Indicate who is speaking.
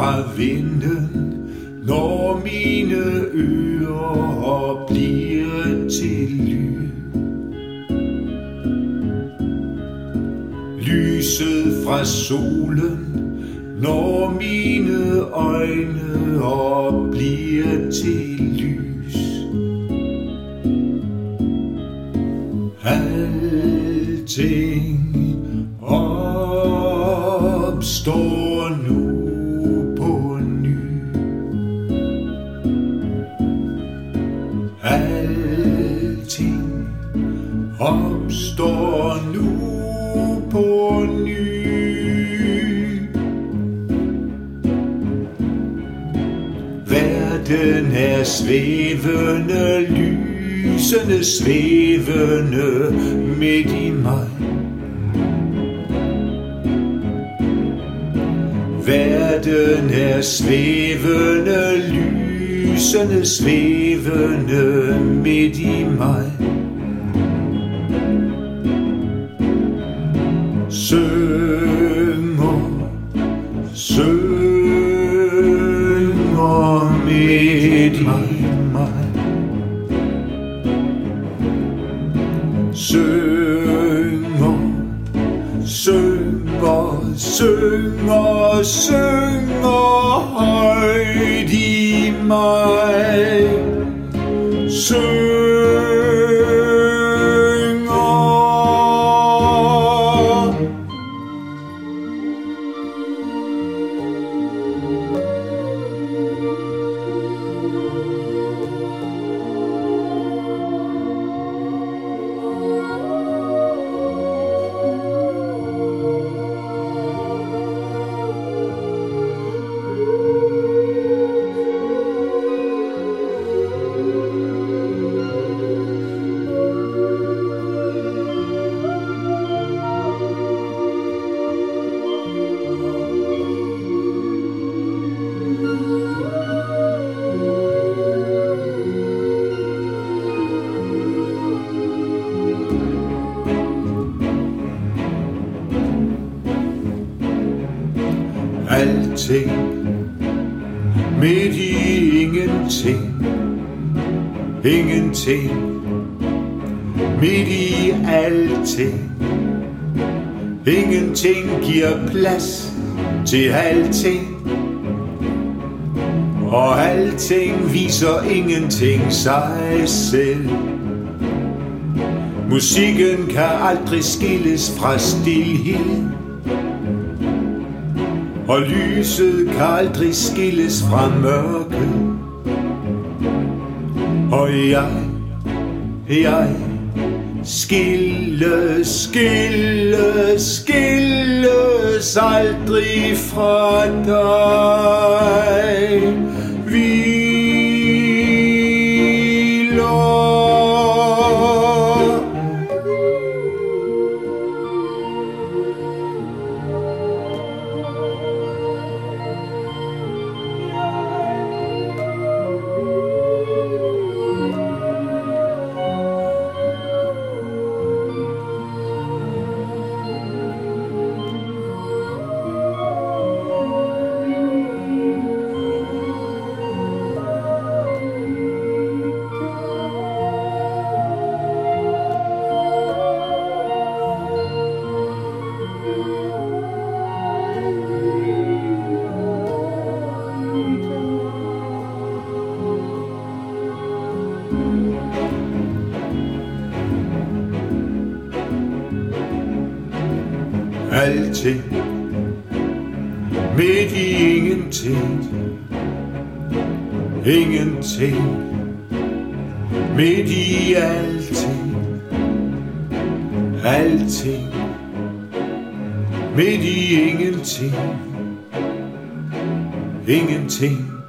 Speaker 1: fra vinden, når mine ører bliver til lyd. Lyset fra solen, når mine øjne op bliver til lys. Alting opstår nu på ny. Alting opstår nu på ny. Verden er svævende, lysende svævende midt i mig. Verden er svævende, lysende svævende midt i mig. Sømmer, sømmer midt i mig. Sømmer. Synger, synger, højt i mig. Synger. Ingenting. Midt i ingenting. Ingenting. Midt i alting. Ingenting giver plads til alting. Og alting viser ingenting sig selv. Musikken kan aldrig skilles fra stilhed og lyset kan aldrig skilles fra mørket. Og jeg, jeg, skille, skille, skilles aldrig fra dig. Alting. Midt i ingenting. Ingenting. Midt i alting. Alting. Midt i ingenting. Ingenting.